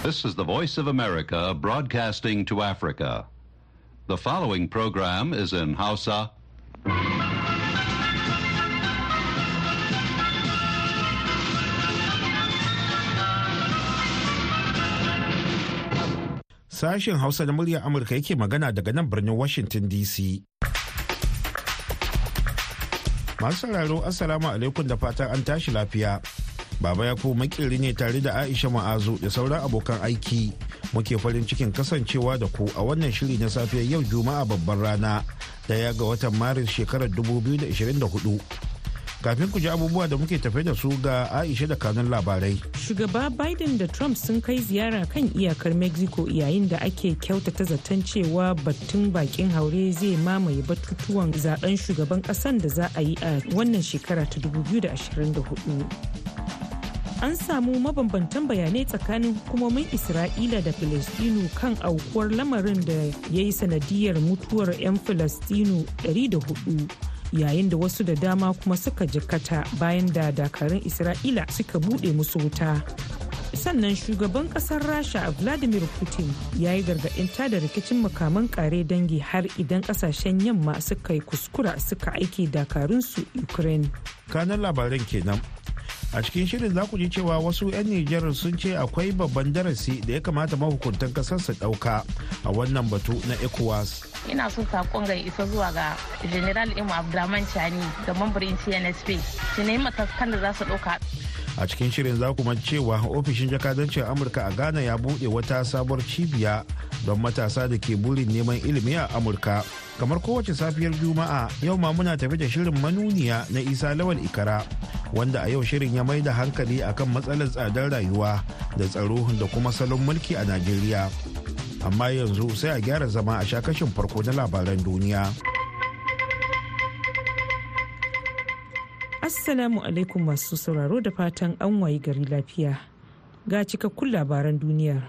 This is the Voice of America broadcasting to Africa. The following program is in Hausa. Sashen Hausa na muryar Amurka yake magana daga nan birnin Washington DC. Masu sauraro Assalamu alaikum da fatan an tashi lafiya. Baba ya makiri ne tare da Aisha Ma'azu da sauran abokan aiki. Muke farin cikin kasancewa da ku a wannan shiri na safiyar yau Juma'a babban rana ɗaya ga watan Maris shekarar 2024. kafin ku ji abubuwa da muke tafe da su ga aisha da kanun labarai shugaba biden da trump sun kai ziyara kan iyakar mexico yayin da ake kyautata zaton cewa batun bakin haure zai mamaye batutuwan zaɓen shugaban kasan da za a yi a wannan shekara ta 2024 an samu mabambantan bayanai tsakanin hukumomin isra'ila da filistinu kan aukuwar lamarin da ya yi sanadiyar mutuwar 'yan filistinu 104 yayin da wasu da dama kuma suka jikkata bayan da dakarun isra'ila suka buɗe musu wuta. Sannan shugaban ƙasar rasha vladimir putin ya yi gargaɗin tada rikicin makaman kare dangi har idan ƙasashen yamma suka yi kuskura suka aiki dakarunsu ukraine. Kanan labaran kenan. A cikin shirin za ku ji cewa wasu 'yan nijar sun ce akwai babban darasi da ya kamata mahukuntan ƙasar su ɗauka a wannan batu na ecowas. Ina so saƙon ga isa zuwa ga general imu abdulrahman chani da mambarin cnsp su nemi matakan da za su ɗauka. A cikin shirin za kuma cewa ofishin jakadancin amurka a ghana ya buɗe wata sabuwar cibiya don matasa da ke burin neman ilimi a amurka. Kamar kowace safiyar juma'a yau ma muna tafi da shirin manuniya na isa lawal ikara wanda a yau shirin ya mai da hankali akan matsalar tsadar rayuwa da tsaro da kuma salon mulki a najeriya. Amma yanzu sai a gyara zama a shakashin farko na labaran duniya. Assalamu alaikum masu sauraro da fatan an wayi gari lafiya. Ga cikakkun labaran duniyar.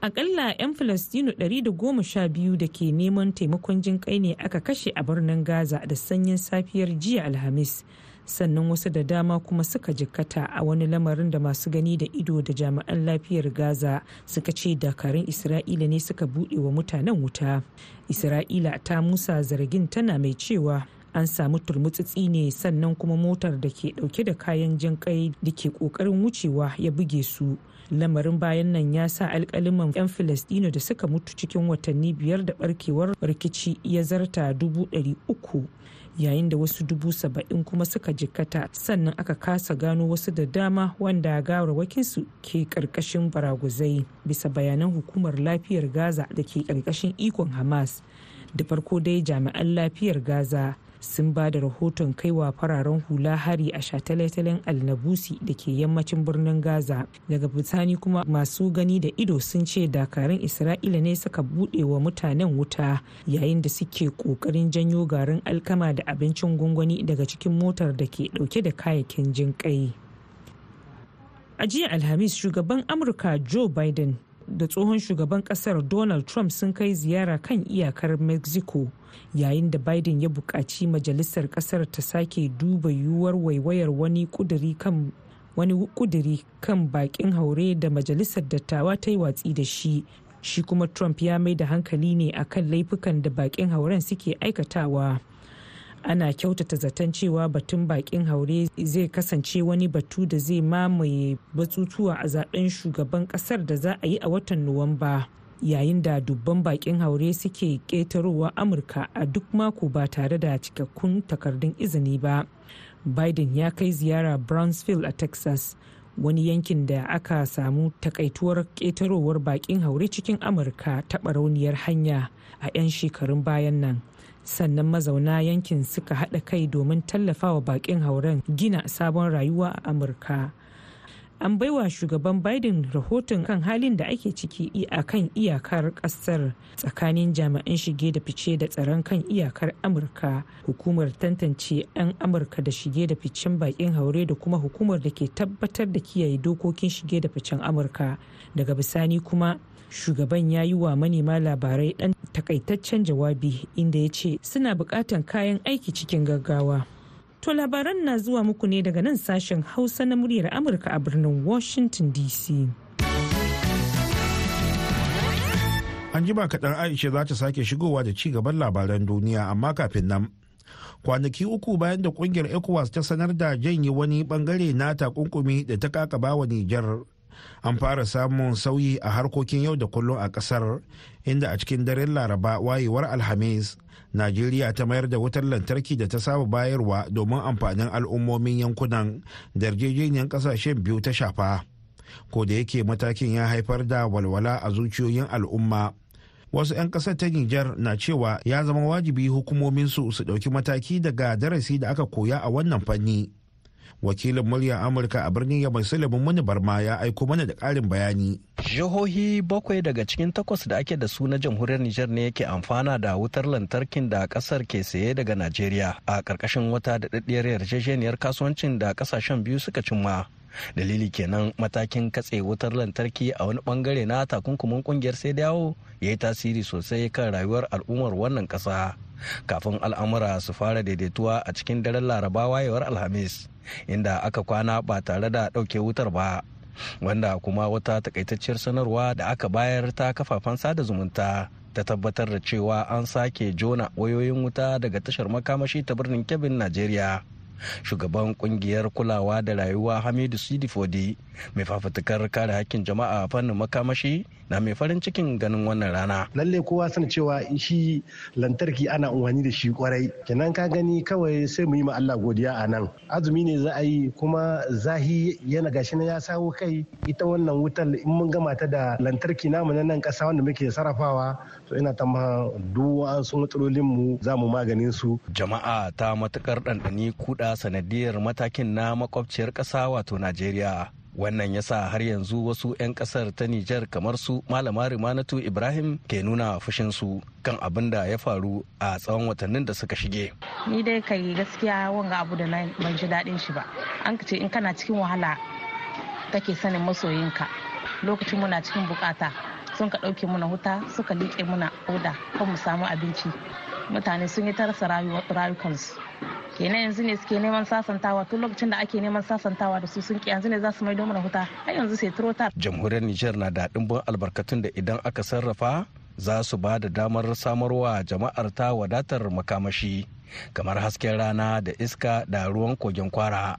Akalla 'yan filistinu 112 da ke neman taimakon jin kai ne aka kashe a birnin gaza da sanyin safiyar jiya alhamis. Sannan wasu da dama kuma suka jikkata a wani lamarin da masu gani da ido da jami'an lafiyar gaza suka ce dakarun isra'ila ne suka buɗe wa mutanen wuta. Isra'ila ta musa zargin tana mai cewa an samu turmutsitsi ne sannan kuma motar da ke ɗauke da kayan jin kai da ke ƙoƙarin wucewa ya buge su. Lamarin bayan nan ya sa alkaliman 'yan filistino da suka mutu cikin watanni biyar da barkewar rikici ya zarta dubu uku yayin da wasu dubu saba'in kuma suka jikkata. Sannan aka kasa gano wasu da dama wanda gawarwakinsu ke ƙarƙashin baraguzai bisa bayanan hukumar lafiyar gaza da ke ƙarƙashin ikon hamas. Da farko dai jami'an lafiyar gaza sun ba da rahoton kaiwa fararen hula hari a shataletalen alnabusi da ke yammacin birnin gaza. Daga bisani kuma masu gani da ido sun ce dakarun isra'ila ne suka buɗe wa mutanen wuta yayin da suke ƙoƙarin janyo garin alkama da abincin gwangwani daga cikin motar da ke ɗauke da kayayyakin jin kai a jiya alhamis shugaban amurka joe biden da tsohon shugaban ƙasar donald trump sun kai ziyara kan iyakar mexico yayin da biden ya buƙaci majalisar ƙasar ta sake duba yiwuwar waiwayar wani kuduri kan wani kuduri kan bakin haure da majalisar dattawa ta yi watsi da shi. Shi kuma trump ya mai da hankali ne akan laifukan da bakin hauren suke aikatawa. Ana kyautata zaton cewa batun bakin haure zai kasance wani batu da zai mamaye batutuwa a zaɓen shugaban ƙasar da za a yi a watan nuwamba yayin da dubban bakin haure suke ƙetarowa amurka a duk mako ba tare da cikakkun takardun izini ba. Biden ya kai ziyara brownsville a texas wani yankin da aka samu takaituwar ƙetarowar bakin haure cikin amurka ta barauniyar hanya a 'yan shekarun bayan nan. Sannan mazauna yankin suka haɗa kai domin tallafawa baƙin hauren gina sabon rayuwa a amurka. An baiwa shugaban biden rahoton kan halin da ake ciki a kan iyakar ƙasar tsakanin jami'an shige da fice da tsaron kan iyakar amurka. Hukumar tantance 'yan amurka da shige da ficen bakin haure da kuma hukumar da ke tabbatar da kiyaye dokokin shige da ficen amurka. Daga bisani kuma shugaban ya yi wa manema labarai dan takaitaccen jawabi inda ya ce suna bukatan kayan aiki cikin gaggawa to labaran na zuwa muku ne daga nan sashen hausa na muryar amurka a birnin washington dc An ji ba kaɗan Aisha za ta sake shigowa da ci gaban labaran duniya amma kafin nan. Kwanaki uku bayan da ƙungiyar ECOWAS ta sanar da janye wani ɓangare na takunkumi da ta kakaba wa Nijar. An fara samun sauyi a harkokin yau da kullum a ƙasar inda a cikin daren Laraba wayewar Alhamis Najeriya ta mayar da wutar lantarki da ta saba bayarwa domin amfanin al'ummomin yankunan da yarjejeniyar ƙasashen biyu ta shafa. Ko da yake matakin ya haifar da walwala a zuciyoyin al'umma. Wasu 'yan ƙasar ta Nijar na cewa ya zama wajibi hukumominsu su ɗauki mataki daga darasi da aka koya a wannan fanni. Wakilin muryar amurka a birnin yamai sulaiman muni barma ya aiko mana da ƙarin bayani. Jihohi bakwai daga cikin takwas da ake da su na jamhuriyar nijar ne yake amfana da wutar lantarkin da ƙasar ke saye daga najeriya a ƙarƙashin wata daɗaɗɗiyar yarjejeniyar kasuwancin da ƙasashen biyu suka cimma. Dalili kenan matakin katse wutar lantarki a wani ɓangare na takunkumin ƙungiyar sai dawo ya yi tasiri sosai kan rayuwar al'ummar wannan ƙasa. Kafin al'amura su fara daidaituwa a cikin daren laraba wayewar alhamis. Inda aka kwana ba tare da ɗauke wutar ba. Wanda kuma wata takaitacciyar sanarwa da aka bayar ta kafafen sada zumunta ta tabbatar da cewa an sake jona wayoyin wuta daga tashar makamashi ta birnin kebin najeriya. Shugaban ƙungiyar kulawa da rayuwa hamidu sidifodi mai fafutukar kare hakkin jama'a fannin makamashi na mai farin cikin ganin wannan rana. Lalle kowa san cewa shi lantarki ana umarni da shi ƙwarai. Kenan ka gani kawai sai mu yi ma Allah godiya a nan. Azumi ne za a yi kuma zahi yana gashi na ya sawo kai. Ita wannan wutar in mun gama ta da lantarki namu na nan kasa wanda muke sarrafawa to ina ta duk wasu matsalolin mu za mu maganin su. Jama'a ta matuƙar ɗanɗani kuɗa sanadiyar matakin na makwabciyar ƙasa wato Najeriya. Wannan ya sa har yanzu wasu 'yan ƙasar ta nijar kamar su malama rimanatu ibrahim ke nuna fushinsu kan abin da ya faru a tsawon watannin da suka shige. Ni dai kai gaskiya wanga abu da ban ji daɗin shi ba. An ce in kana cikin wahala kake sanin masoyinka. Lokacin muna cikin buƙata sun ka ɗauke muna huta suka liƙe muna oda kan mu samu abinci. Mutane sun yi tarasa rayukansu. Kenan yanzu ne suke neman sasantawa. Tun lokacin da ake neman sasantawa da su sun ki yanzu ne za su maido mana huta har yanzu sai trotar jamhuriyar niger na da dimbin albarkatun da idan aka sarrafa za su ba da damar samarwa jama'ar ta wadatar makamashi kamar hasken rana da iska da ruwan kogin kwara.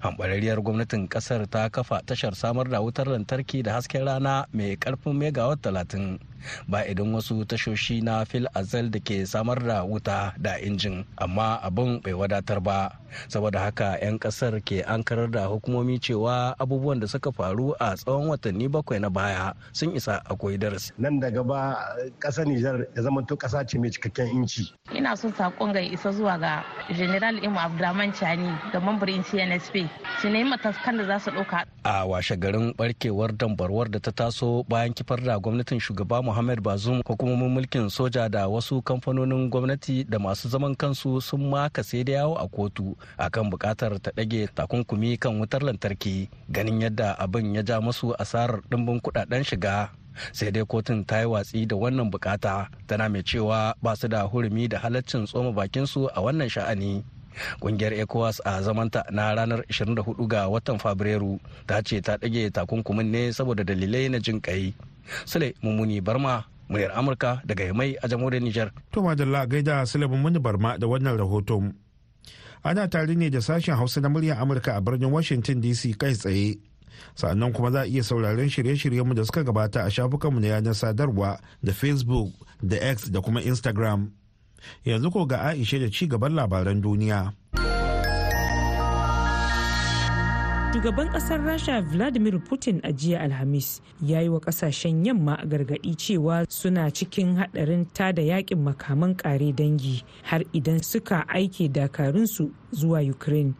Hambarariyar gwamnatin ƙasar ta kafa tashar samar da wutar lantarki da hasken rana mai ƙarfin megawatt talatin. Ba idan wasu tashoshi na fil azal da ke samar da wuta da injin amma abin bai wadatar ba. Saboda haka 'yan ƙasar ke ankarar da hukumomi cewa abubuwan da suka faru a tsawon watanni bakwai na baya sun isa akwai darasi. Nan da gaba ƙasar nijar ya zama to kasa ce mai cikakken inci. Ina son saƙon ga isa zuwa ga general imu abdulrahman chani da mambarin cnsp su nemi matakan da za su ɗauka. A washe garin barkewar dambarwar da ta taso bayan kifar da gwamnatin shugaba Muhammad Bazoum hukumomin mulkin soja da wasu kamfanonin gwamnati da masu zaman kansu sun maka sai da yawo a kotu akan buƙatar ta ɗage takunkumi kan wutar lantarki ganin yadda abin ya ja masu asarar ɗimbin kuɗaɗen shiga. Sai dai kotun ta yi watsi da wannan buƙata tana mai cewa ba su da hurumi da halaccin tsoma bakinsu a wannan sha'ani. Kungiyar ecowas a zamanta na ranar 24 ga watan fabrairu ta ce ta ɗage takunkumin ne saboda dalilai na jin kai sule mummuni barma muryar amurka daga yamai a jamhuriyar niger to madalla gaida sule mummuni barma da wannan rahoton. Ana tare ne da sashen hausa na muryar amurka a birnin washington dc kai tsaye. Sannan kuma za a iya sauraron shirye-shiryenmu da suka gabata a shafukanmu na yanar sadarwa da facebook da x da kuma instagram. Yanzu ko ga aisha da ci gaban labaran duniya. Shugaban ƙasar rasha vladimir putin a jiya alhamis ya yi wa ƙasashen yamma gargaɗi cewa suna cikin hadarin tada yaƙin makaman kare dangi har idan suka aike dakarunsu zuwa ukraine.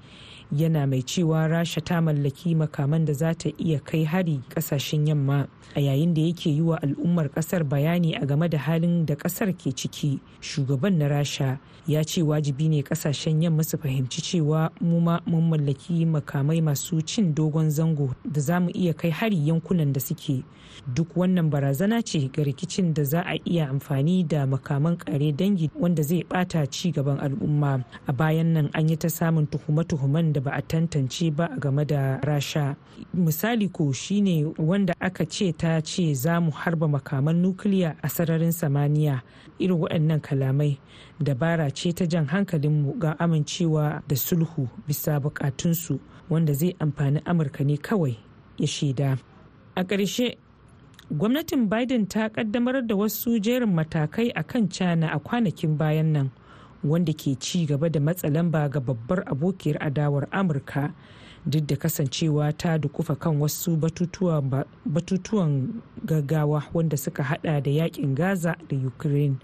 Yana mai cewa rasha ta mallaki makaman da za ta iya kai hari ƙasashen yamma a yayin da yake yi wa al'ummar ƙasar bayani a game da halin da ƙasar ke ciki. Shugaban na rasha ya ce wajibi ne ƙasashen yamma su fahimci cewa mu ma mun mallaki makamai masu cin dogon zango da za mu iya kai hari yankunan da suke. Duk wannan barazana ce ga rikicin da za a iya amfani da makaman kare dangi wanda zai bata ci gaban al'umma. A bayan nan an yi ta samun tuhume-tuhumen da da ba a tantance ba game da rasha. Misali ko shine wanda aka ce ta ce za mu harba makaman nukiliya a sararin samaniya. Irin waɗannan kalamai dabara ce ta jan hankalinmu ga amincewa da sulhu bisa bukatunsu wanda zai amfani amurka ne kawai ya shaida. A ƙarshe gwamnatin biden ta kaddamar da wasu jerin matakai a kan china a kwanakin bayan nan. Wanda ke ci gaba da matsa lamba ga babbar abokiyar adawar amurka duk da kasancewa ta dukufa kan wasu batutuwan gaggawa wanda suka hada da yaƙin gaza da ukraine.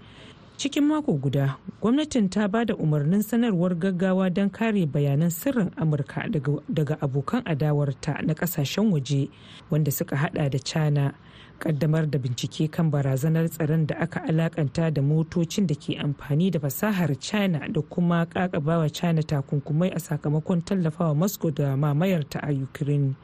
Cikin mako guda gwamnatin ta ba da umarnin sanarwar gaggawa don kare bayanan sirrin amurka daga abokan adawarta na ƙasashen waje wanda suka hada da china. Kaddamar da bincike kan barazanar tsaron da aka alakanta da motocin da ke amfani da fasahar china da kuma kakabawa china takunkumai a sakamakon tallafawa moscow da mamayarta a ukraine.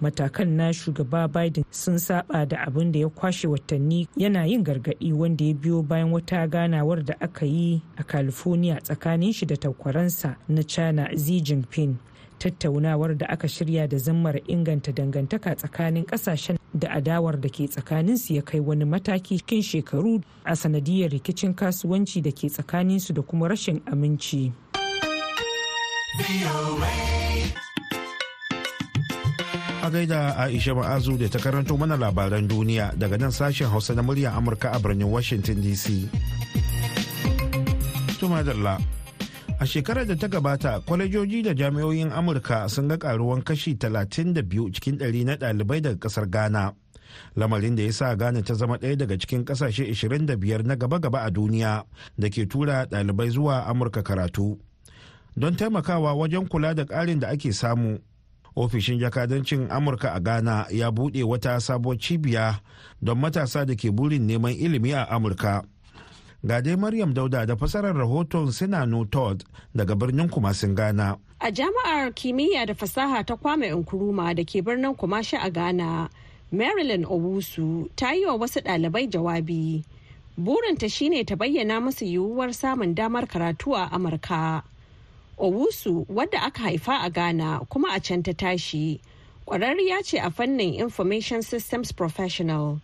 Matakan na shugaba biden sun saba da abin da ya kwashe watanni yana yin gargaɗi wanda ya biyo bayan wata ganawar da aka yi a california tsakanin shi da takwaransa na china xi jinping. Tattaunawar da aka shirya da zammar inganta dangantaka tsakanin ƙasashen da adawar da ke tsakaninsu ya kai wani mataki cikin shekaru a sanadiyar rikicin kasuwanci da ke tsakaninsu da kuma rashin aminci. a gaida Aisha Ma'azu da ta karanto mana labaran duniya daga nan sashen Hausa na muryar Amurka a birnin Washington DC. Tumadalla. A shekarar da ta gabata, kwalejoji da jami'oyin Amurka sun ga karuwan kashi 32 cikin ɗari na ɗalibai daga ƙasar Ghana. Lamarin da ya sa Ghana ta zama ɗaya daga cikin ƙasashe 25 na gaba-gaba a duniya da ke tura ɗalibai zuwa Amurka karatu. Don taimakawa wajen kula da ƙarin da ake samu, ofishin jakadancin amurka a ghana ya buɗe wata sabuwar cibiya don matasa da ke burin neman ilimi a amurka ga dai maryam dauda da fasarar rahoton sinano todd daga birnin kumasin ghana a jami'ar kimiyya da fasaha ta kwame nkrumah da ke birnin kumashi a ghana marilyn owusu ta yi wa wasu ɗalibai jawabi. Burinta shine ta bayyana musu yiwuwar samun damar karatu a amurka. Owusu wadda aka haifa a Ghana kuma a can ta tashi ƙwararriya ce a fannin Information Systems Professional.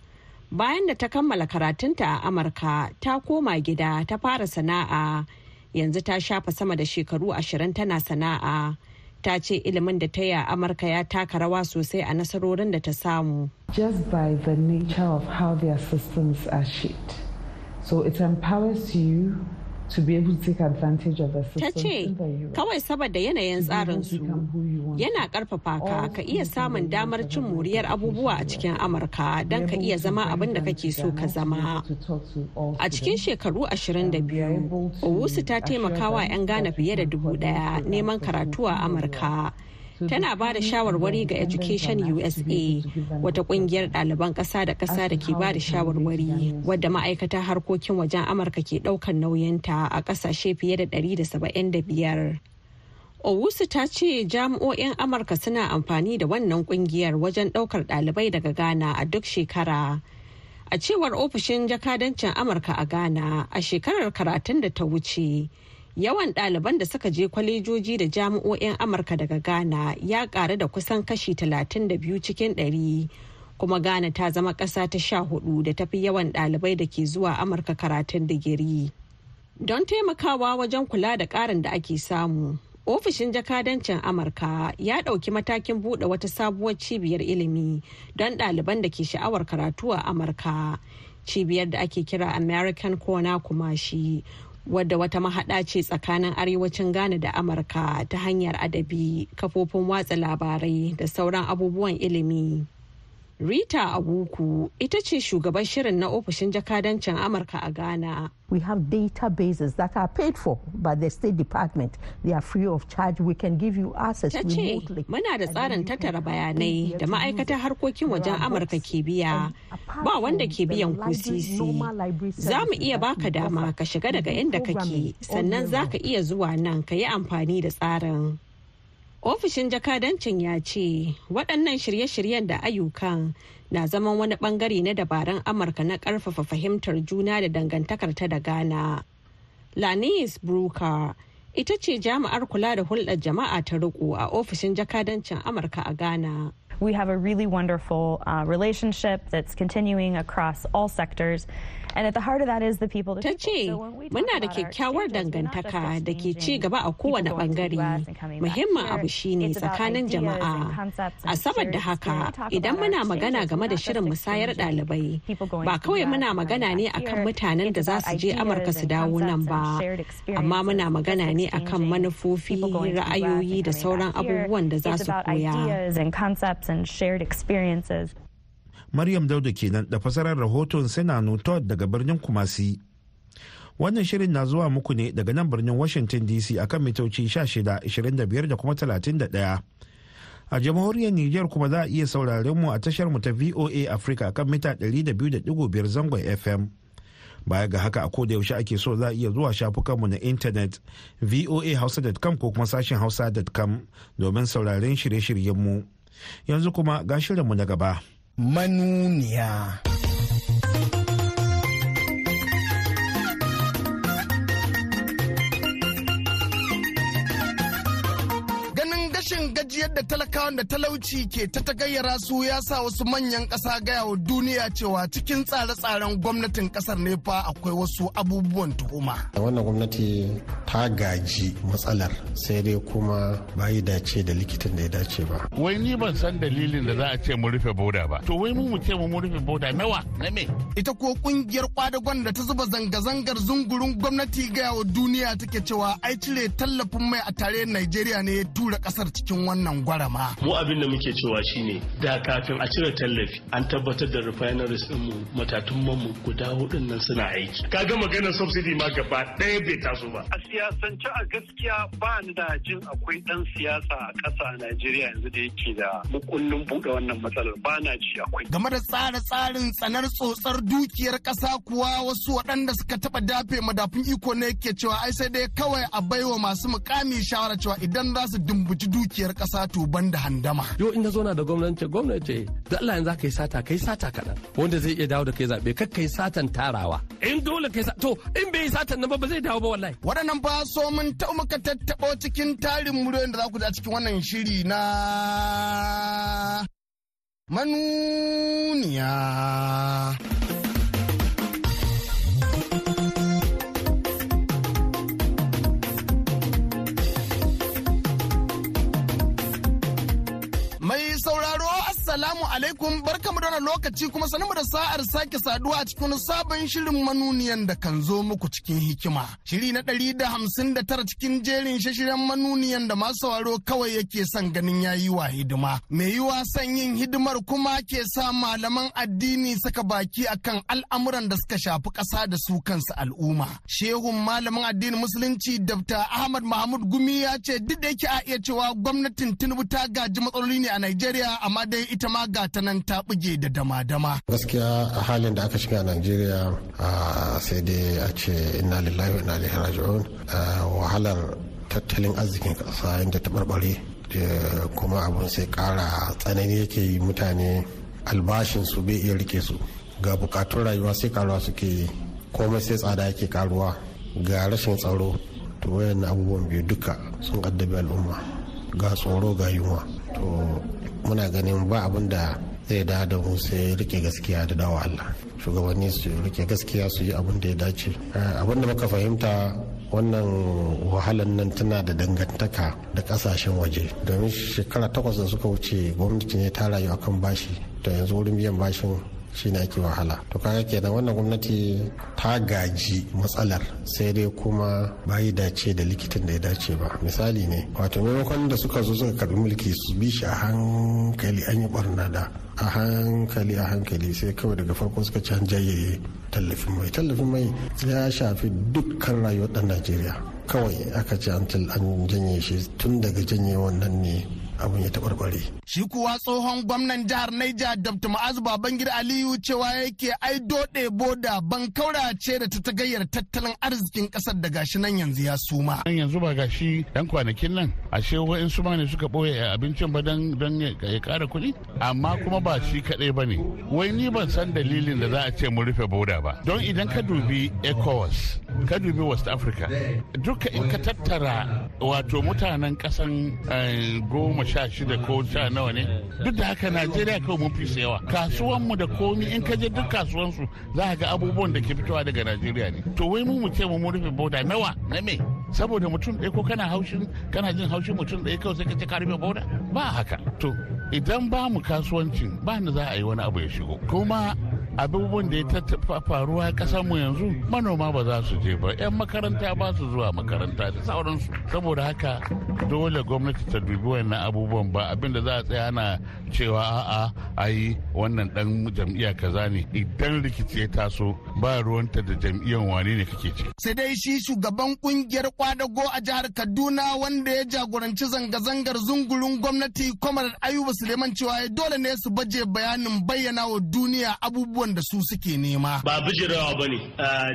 Bayan da ta kammala karatunta a Amurka ta koma gida ta fara sana'a yanzu ta shafa sama da shekaru ashirin tana sana'a. Ta ce ilimin da ta yi a Amurka ya taka rawa sosai a nasarorin da ta samu. Just by the nature of how their systems are shaped. So it empowers you to be able to take advantage of the Ta ce, kawai saboda yanayin tsarinsu yana ƙarfafa ka ka iya samun damar cin moriyar abubuwa a cikin Amurka don ka iya zama abin da kake so ka zama. A cikin shekaru 22, Owusu ta taimakawa 'yan Ghana fiye da dubu ɗaya neman karatu a Amurka. Tana ba da shawarwari ga education usa wata ƙungiyar ɗaliban ƙasa da ƙasa da ke ba da shawarwari wadda ma'aikatar harkokin wajen amurka ke ɗaukar nauyinta a ƙasashe fiye da 175 owusu ta ce jami'o'in amurka suna amfani da wannan ƙungiyar wajen ɗaukar ɗalibai daga ghana a duk shekara. A cewar ofishin jakadancin amurka a ghana a shekarar karatun da ta wuce yawan ɗaliban da suka je kwalejoji da jami'o'in amurka daga ghana ya ƙaru da kusan kashi 32 cikin 100 kuma ghana ta zama ƙasa ta sha huɗu da tafi yawan ɗalibai da ke zuwa amurka karatun digiri. Don taimakawa wajen kula da ƙarin da ake samu ofishin jakadancin amurka ya ɗauki matakin buɗe wata sabuwar cibiyar ilimi don ɗaliban da ke sha'awar karatu a amurka cibiyar da ake kira american corner kumashi wadda wata mahaɗa ce tsakanin arewacin ghana da amurka ta hanyar adabi kafofin watsa labarai da sauran abubuwan ilimi. Rita abuku ita ce shugaban shirin na ofishin jakadancin amurka a ghana. We have databases that are paid for by the state department. They are free of charge. We can give you access ta ce muna da tsarin tattara bayanai da ma'aikatar harkokin wajen amurka ke biya. ba wanda ke biyan kusisi. za mu iya baka dama ka shiga daga inda kake. sannan za ka iya zuwa nan ka yi amfani da tsarin. Ofishin jakadancin ya ce waɗannan shirye-shiryen da ayyukan na zaman wani ɓangare na dabarun amurka na ƙarfafa fahimtar juna da dangantakar ta da ghana. Lanis brooker ita ce jami'ar kula da hulɗar jama'a ta riko a ofishin jakadancin amurka a ghana. We have a really wonderful uh, relationship that's continuing across all sectors. And at the heart of that is the people. Ta ce, muna da kyakkyawar dangantaka da ke ci gaba a kowane ɓangare. Muhimmin abu shine tsakanin jama'a. A saboda haka, idan muna magana game da shirin musayar ɗalibai, ba kawai muna magana ne akan mutanen da za su je Amurka su dawo nan ba, amma muna magana ne akan manufofi, ra'ayoyi da sauran abubuwan da za su koya. Maryam Dauda kenan da fasarar rahoton Senano Todd daga birnin Kumasi. Wannan shirin na zuwa muku ne daga nan birnin Washington DC akan mitoci 16, 25 da kuma 31. A jamhuriyar Nijar kuma za a iya sauraren mu a tashar mu ta VOA Africa kan mita 200.5 zangon FM. Baya ga haka a koda yaushe ake so za a iya zuwa shafukanmu na intanet voahausa.com ko kuma sashen hausa.com domin sauraren shirye-shiryenmu. Yanzu kuma ga shirinmu na gaba. Manuniya. Rashin gajiyar da talakawan da talauci ke ta tagayyara su ya sa wasu manyan ƙasa gaya wa duniya cewa cikin tsare-tsaren gwamnatin ƙasar ne fa akwai wasu abubuwan tuhuma. wannan gwamnati ta gaji matsalar sai dai kuma bayi dace da likitan da ya dace ba. wai ni ban san dalilin da za a ce mu rufe boda ba to wai mu mu ce mu rufe boda nawa na me. ita ko ƙungiyar kwadagon da ta zuba zanga-zangar zungurun gwamnati gaya wa duniya take cewa ai cire tallafin mai a tare Najeriya ne ya tura ƙasar cikin wannan gwarama. Mu abin da muke cewa shine da kafin a cire tallafi an tabbatar da refineries din mu matatun mu guda hudun nan suna aiki. Kaga maganar subsidy ma gaba ɗaya bai taso ba. A siyasance a gaskiya ba ni da jin akwai ɗan siyasa a ƙasa a Najeriya yanzu da yake da mukullin buɗe wannan matsalar ba na ji akwai. Game da tsare-tsarin tsanar tsotsar dukiyar ƙasa kuwa wasu waɗanda suka taɓa dafe madafun iko ne ke cewa ai sai dai kawai a baiwa masu mukami shawara cewa idan za su dumbuci dukiyar kasa to ban da handama. Yo in zo na da gwamnati gwamnati da Allah yanzu ka yi sata kai sata kaɗan wanda zai iya dawo da kai zaɓe kar kai satan tarawa. In dole kai to in bai yi satan nan ba ba zai dawo ba wallahi. Waɗannan ba so mun taɓa muka tattaɓo cikin tarin muryoyin da za ku da cikin wannan shiri na manuniya. Da lokaci kuma sanin da sa'ar sake saduwa a cikin sabon shirin manuniyan da kan zo muku cikin hikima. Shiri na ɗari da hamsin da tara cikin jerin shashiren manuniyan da masu sauraro kawai yake son ganin ya yi wa hidima. Mai yi wa son yin hidimar kuma ke sa malaman addini saka baki akan al'amuran da suka shafi ƙasa da su kansu al'umma. Shehun malamin addinin musulunci Dr. Ahmad Mahmud Gumi ya ce duk da yake a iya cewa gwamnatin Tinubu ta gaji matsaloli ne a Najeriya amma dai ita ma ga ta nan ta buge da dama-dama. Gaskiya a halin da aka shiga a Najeriya sai dai a ce inna lillahi wa inna ilaihi wahalar tattalin arzikin ƙasa inda ta barbare kuma abun sai ƙara tsanani yake yi mutane albashin su bai iya riƙe su. Ga bukatun rayuwa sai karuwa suke yi. Komai sai tsada yake karuwa ga rashin tsaro to wayan abubuwan biyu duka sun addabi al'umma. Ga tsoro ga yunwa. To muna ganin ba abin da zai da da mu sai riƙe gaskiya da dawa Allah. Shugabanni su riƙe gaskiya su yi abin da ya dace. Abin da muka fahimta wannan wahalar nan tana da dangantaka da ƙasashen waje. Domin shekara takwas da suka wuce gwamnati ne ta rayu akan bashi. Da yanzu wurin biyan bashin shi ne ake wahala. To kaga kenan wannan gwamnati ta gaji matsalar sai dai kuma bayi dace da likitan da ya dace ba. Misali ne wato maimakon da suka zo suka karɓi mulki su bi shi a hankali an yi barna da. A hankali a hankali sai kawai daga farko suka ci an jaye tallafin mai. Tallafin mai ya shafi dukkan rayuwar dan najeriya. Kawai aka ce an janye shi tun daga janye wannan ne abin ya taɓarɓare. Shi kuwa tsohon gwamnan jihar Niger Dr. Ma'azu Babangida Aliyu cewa yake ai doɗe boda ban kaura ce da ta tagayyar tattalin arzikin ƙasar da gashi nan yanzu ya suma. Yanzu ba gashi yan kwanakin nan ashe wa'in su ne suka ɓoye abincin ba don ya ƙara kuɗi amma kuma ba shi kaɗai ba ne. Wai ni ban san dalilin da za a ce mu rufe boda ba. Don idan ka dubi ECOWAS ka dubi West Africa. Duka in ka tattara wato mutanen ƙasan goma sha shida ko sha nawa ne duk da haka najeriya kawai mun fi yawa. Kasuwanmu da komi in ka je duk kasuwansu za ga abubuwan da ke fitowa daga najeriya ne. To wai mu mu ce mu rufe boda nawa? Na me? Saboda mutum ɗaya ko kana haushin kana jin haushin mutum ɗaya kawai sai ka ce ka rufe boda? Ba haka. To idan ba mu kasuwancin ba ni za a yi wani abu ya shigo. Kuma abubuwan da ya faruwa ƙasar mu yanzu manoma ba za su je ba. Yan makaranta ba su zuwa makaranta da sauransu. Saboda haka dole gwamnati ta dubi wannan abubuwan ba. Abinda za a tsaya ana cewa a'a ai wannan dan jam'iyya kaza ne. Idan rikici ya taso ba ruwanta da jam'iyyan wane ne kake ce sai dai shi shugaban ƙungiyar kwadago a jihar kaduna wanda ya jagoranci zanga-zangar zungurun gwamnati kwamar ayuba suleiman cewa dole ne su baje bayanin bayyana wa duniya abubuwan abubuwan da su suke nema. Ba bijirawa ba ne,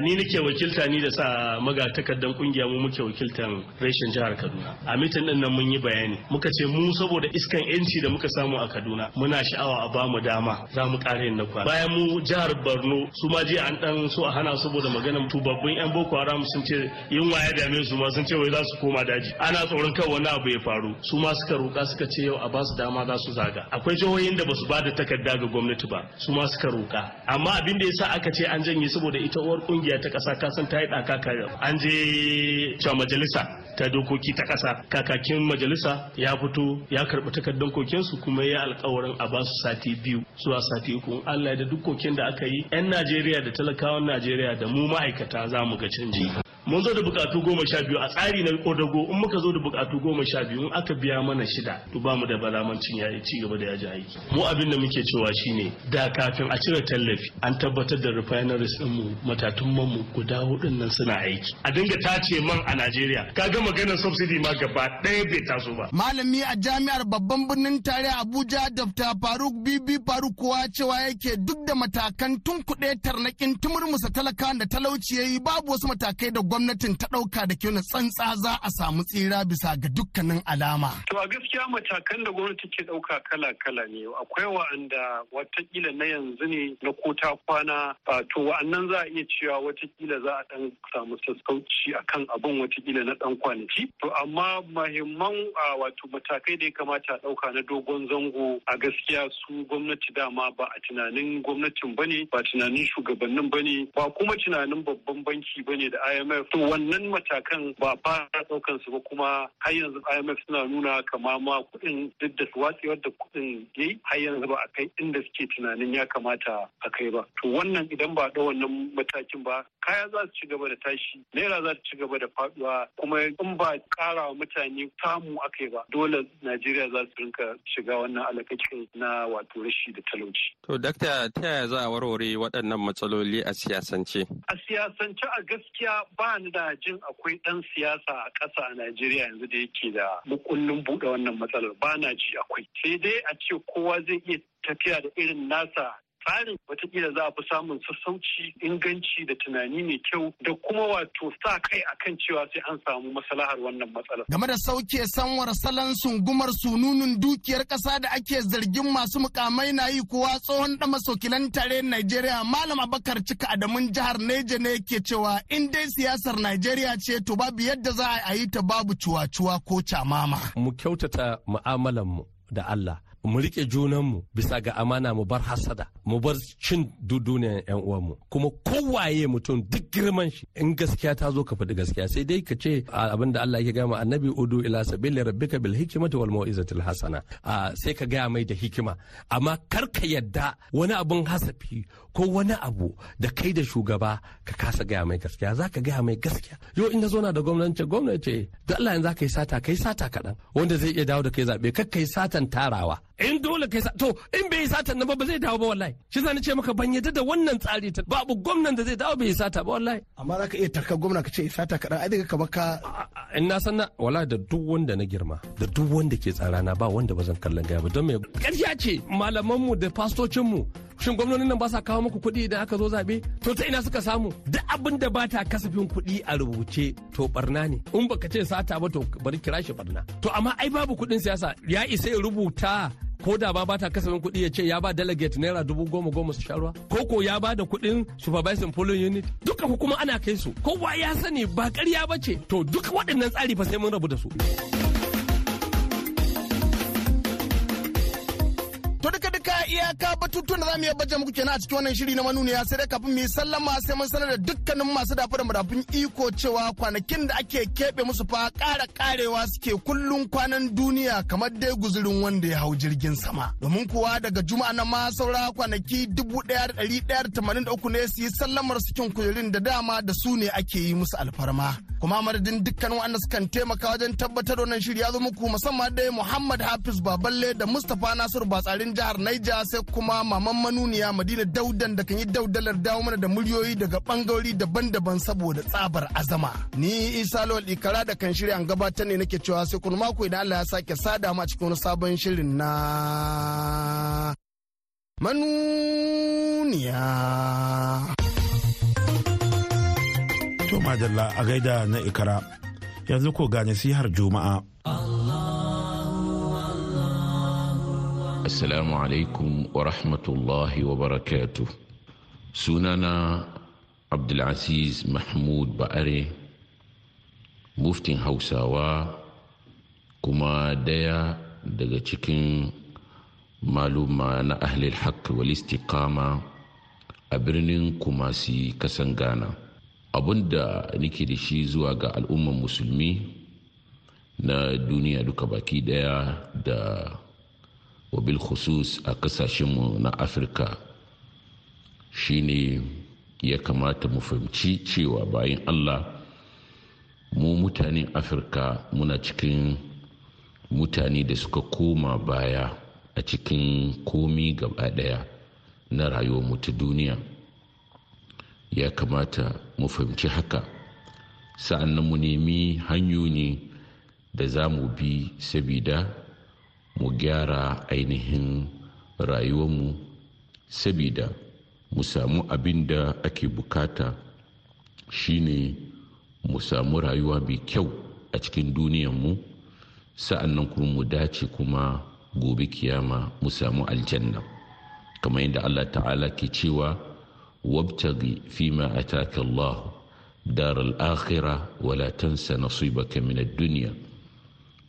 ni nake wakilta ni da sa magatakardan ƙungiya mu muke wakiltan reshen jihar Kaduna. A mitin ɗin nan mun yi bayani. Muka ce mu saboda iskan yanci da muka samu a Kaduna muna sha'awa a ba mu dama za mu ƙara yin na. Bayan mu jihar Borno su ma jiya an dan so a hana saboda maganar tubabbun yan Boko Haram sun ce yunwa ya dame su ma sun ce wai za su koma daji. Ana tsoron kan wani abu ya faru. Su ma suka roƙa suka ce yau a ba su dama za su zaga. Akwai jihohin da ba su ba da takarda ga gwamnati ba. Su ma suka roƙa. Amma abin da yasa aka ce an janye saboda ita uwar ƙungiya ta kasa kasan ta yi ɗaka an je cewa majalisa ta dokoki ta kasa kakakin majalisa ya fito ya karɓi takardar kokensu kuma ya alkawarin a ba su sati biyu zuwa sati uku. Allah da duk koken da aka yi 'yan Najeriya da talakawan Najeriya da mu ma'aikata za mu ga canji. Mun zo da bukatu goma sha biyu a tsari na kodago. In muka zo da bukatu goma sha biyu in aka biya mana shida to ba mu da balamancin ya ci gaba da yaji aiki. Mu abin da muke cewa shine da kafin a cire tallafi an tabbatar da refineries din mu matatun man mu guda hudun nan suna aiki. A dinga tace man a Najeriya. Kaga maganar subsidy ma gaba ɗaya bai taso ba. Malami a jami'ar babban birnin tare Abuja Dr. Faruk Bibi Faruk kuwa cewa yake duk da matakan tunkuɗe tarnakin tumurmusa talakawan da talauci yayi babu wasu matakai da gwamnatin ta ɗauka da kyau tsantsa za a samu tsira bisa ga dukkanin alama. To a gaskiya matakan da gwamnati ke ɗauka kala-kala ne akwai wa'anda wataƙila na yanzu ne na kota kwana to wa'annan za a iya cewa wataƙila za a ɗan samu sassauci akan abin wataƙila na ɗan kwanaki. To amma mahimman wato matakai da ya kamata a ɗauka na dogon zango a gaskiya su gwamnati dama ba a tunanin gwamnatin ba ne ba tunanin shugabannin ba ne ba kuma tunanin babban banki ba ne da IMF to wannan matakan ba fara ɗaukan su ba kuma har yanzu IMF suna nuna kama ma kuɗin duk da su watsewar da kuɗin yayi har yanzu ba a kai inda suke tunanin ya kamata a kai ba to wannan idan ba da wannan matakin ba kaya za su ci gaba da tashi naira za su ci gaba da faɗuwa kuma in ba ƙara wa mutane samu akai ba dole Najeriya za su rinka shiga wannan alakakin na wato rashi da talauci. To dakta ta yaya za a warware waɗannan matsaloli a siyasance? A siyasance a gaskiya ba ni da jin akwai ɗan siyasa a ƙasa a Najeriya yanzu da yake da mukullin buɗe wannan matsalar ba na ji akwai. Sai dai a ce kowa zai iya tafiya da irin nasa tsarin wataƙila za a fi samun sassauci inganci da tunani mai kyau da kuma wato sa kai akan cewa sai an samu maslahar wannan matsalar. Game da sauke sanwar salon sungumar sununun dukiyar ƙasa da ake zargin masu mukamai na yi kuwa tsohon ɗan masokilan tare Najeriya Malam Abakar Cika Adamun jihar Neja ne ke cewa in dai siyasar Najeriya ce to babu yadda za a yi ta babu cuwa-cuwa ko camama. Mu kyautata mu'amalanmu da Allah. mu riƙe junanmu bisa ga amana mu bar hasada mu bar cin duduniyan yan uwanmu. Kuma kowaye mutum duk girman shi in gaskiya ta zo ka faɗi gaskiya. Sai dai ka ce abin da Allah ya gama annabi udu ila sabili rabbika bil hikmati wal mau'izatil hasana. Sai ka gaya mai da hikima. Amma kar ka yadda wani abun hasafi ko wani abu da kai da shugaba ka kasa gaya mai gaskiya. Za ka gaya mai gaskiya. Yau in na zo na da gwamnati gwamnati da Allah yanzu ka yi sata kai sata kaɗan. Wanda zai iya dawo da kai zaɓe kar ka yi satan tarawa. In dole kai to in bai yi satan nan ba ba zai dawo ba wallahi. Shi zan ce maka ban yadda da wannan tsari ta babu gwamnan da zai dawo bai sata ba wallahi. Amma za ka iya tarkar gwamna ka ce sata kaɗan. Ai daga kamar ka in na san na wala da duk wanda na girma da duk wanda ke tsarana ba wanda ba zan kallon gaya ba. Don me? Ƙarya ce malamanmu da fastocinmu. Shin gwamnonin nan ba sa kawo muku kuɗi idan aka zo zaɓe? To ta ina suka samu? Duk abin da ba ta kasafin kuɗi a rubuce to barna ne. In baka ce sata ba to bari kira shi barna to amma ai babu kuɗin siyasa. Ya isa ya rubuta ko da ba bata kasafin kuɗi ya ce ya ba delegate naira dubu goma goma su sharuwa ko ko ya ba da kuɗin supervising polling unit? Duka kuma ana kai su. Kowa ya sani ba ƙarya ba ce. To duka waɗannan tsari fa sai mun rabu da su. Duka iyaka batutuwan da za mu iya baje muku kenan a cikin wannan shiri na manuniya sai dai kafin mu yi sallama sai mun sanar da dukkanin masu dafa da madafun iko cewa kwanakin da ake keɓe musu fa ƙara ƙarewa suke kullun kwanan duniya kamar dai guzurin wanda ya hau jirgin sama. Domin kuwa daga juma'a na ma saura kwanaki dubu ɗaya da ɗari ɗaya da tamanin da uku ne su yi sallamar cikin kujerun da dama da su ne ake yi musu alfarma. Kuma madadin dukkanin wanda sukan taimaka wajen tabbatar wannan shiri ya zo muku musamman dai Muhammad Hafiz Baballe da Mustapha Nasiru Batsarin jihar Naija sai kuma maman manuniya Madina Daudan da kan yi daudalar dawo mana da muryoyi daga bangarori daban-daban saboda tsabar azama. Ni Isa Lawal Ikara da kan shirya an gabatar ne nake cewa sai kun mako idan Allah ya sake sada mu a cikin wani sabon shirin na manuniya. To madalla a gaida na ikara yanzu ko ga nasihar juma'a. Assalamu alaikum wa rahmatullahi wa barakatu. Sunana Abdulaziz Mahmud Ba'are, muftin Hausawa kuma ɗaya daga cikin maluma na ahlil haq wal istiqama a birnin Kumasi kasan Ghana. Abinda nake da shi zuwa ga al'umman musulmi na duniya duka baki ɗaya da wabil khusus a kasashenmu na afirka shine ya kamata mu fahimci cewa bayan allah mu mutanen afirka muna cikin mutane da suka koma baya a cikin komi gaba ɗaya na rayuwar ta duniya. Ya kamata mu fahimci haka. Sa'an nan mu nemi hanyoyi da za mu bi sabida mu gyara ainihin rayuwarmu sabida mu samu abin da ake buƙata. Shine mu samu rayuwa mai kyau a cikin duniyanmu sa'an nan kuma mu dace kuma gobe kiyama mu samu aljanna. Kamar yadda Allah ta'ala ke cewa wabtaghi fima ataka Allah dar al-akhirah wala tansa nasibaka min ad-dunya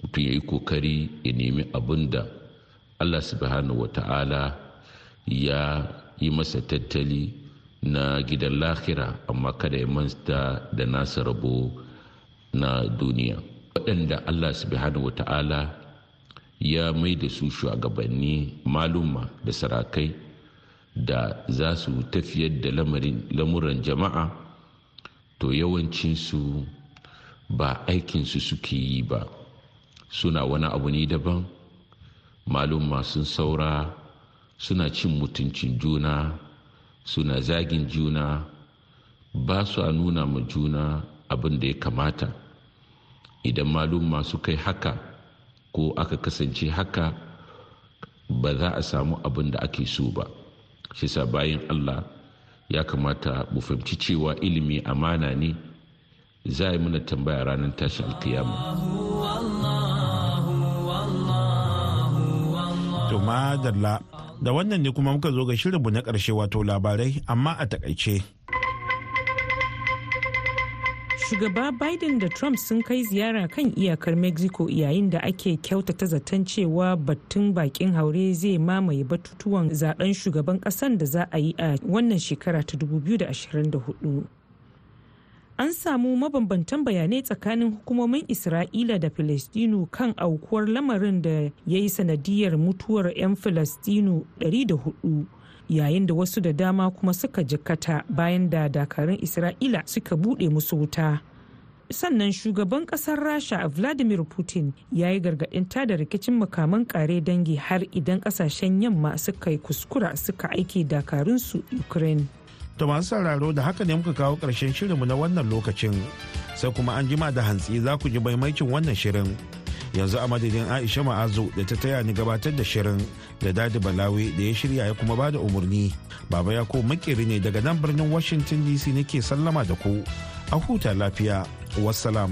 mutum ya yi ƙoƙari ya nemi abin da allah subhanahu wata'ala ya yi masa tattali na gidan lahira amma kada ya manta da nasa rabo na duniya. Waɗanda allah subhanahu wata'ala ya mai da su shugabanni maluma da sarakai da za su tafiyar da lamuran jama'a to yawancinsu ba aikinsu suke yi ba. Suna wani abu ne daban. Malumma sun saura suna cin mutuncin juna suna zagin juna ba su a nuna ma juna abin da ya kamata. Idan malumma su kai haka ko aka kasance haka ba za a samu abin da ake so ba. Shi sa bayan allah ya kamata mu fahimci cewa ilimi amana ne. Za a yi mana tambaya ranar tashin alkiyama. Madalla da wannan ne kuma muka zo ga shirinmu na ƙarshe wato labarai amma a taƙaice. Shugaba Biden da Trump sun kai ziyara kan iyakar Mexico yayin da ake kyautata zaton cewa batun bakin haure zai mamaye batutuwan zaɓen shugaban ƙasan da za a yi a wannan shekara ta 2024. An samu mabambantan bayanai tsakanin hukumomin isra'ila da filistinu kan aukuwar lamarin da ya yi sanadiyar mutuwar 'yan filistinu 400 yayin da wasu da dama kuma suka jikkata bayan da dakarun isra'ila suka buɗe musu wuta. Sannan shugaban ƙasar rasha vladimir putin ya yi gargaɗin tada rikicin makaman kare dangi har idan ƙasashen yamma suka yi kuskura suka aiki dakarunsu ukraine. To masu sauraro da haka ne muka kawo ƙarshen shirinmu na wannan lokacin sai kuma an jima da hantsi za ku ji maimakin wannan shirin. Yanzu a madadin Aisha Ma'azu da ta taya ni gabatar da shirin da Dadi Balawi da ya shirya ya kuma ba da umarni. Baba ya ko makeri ne daga nan birnin Washington DC nake sallama da ku. A huta lafiya. Wassalam.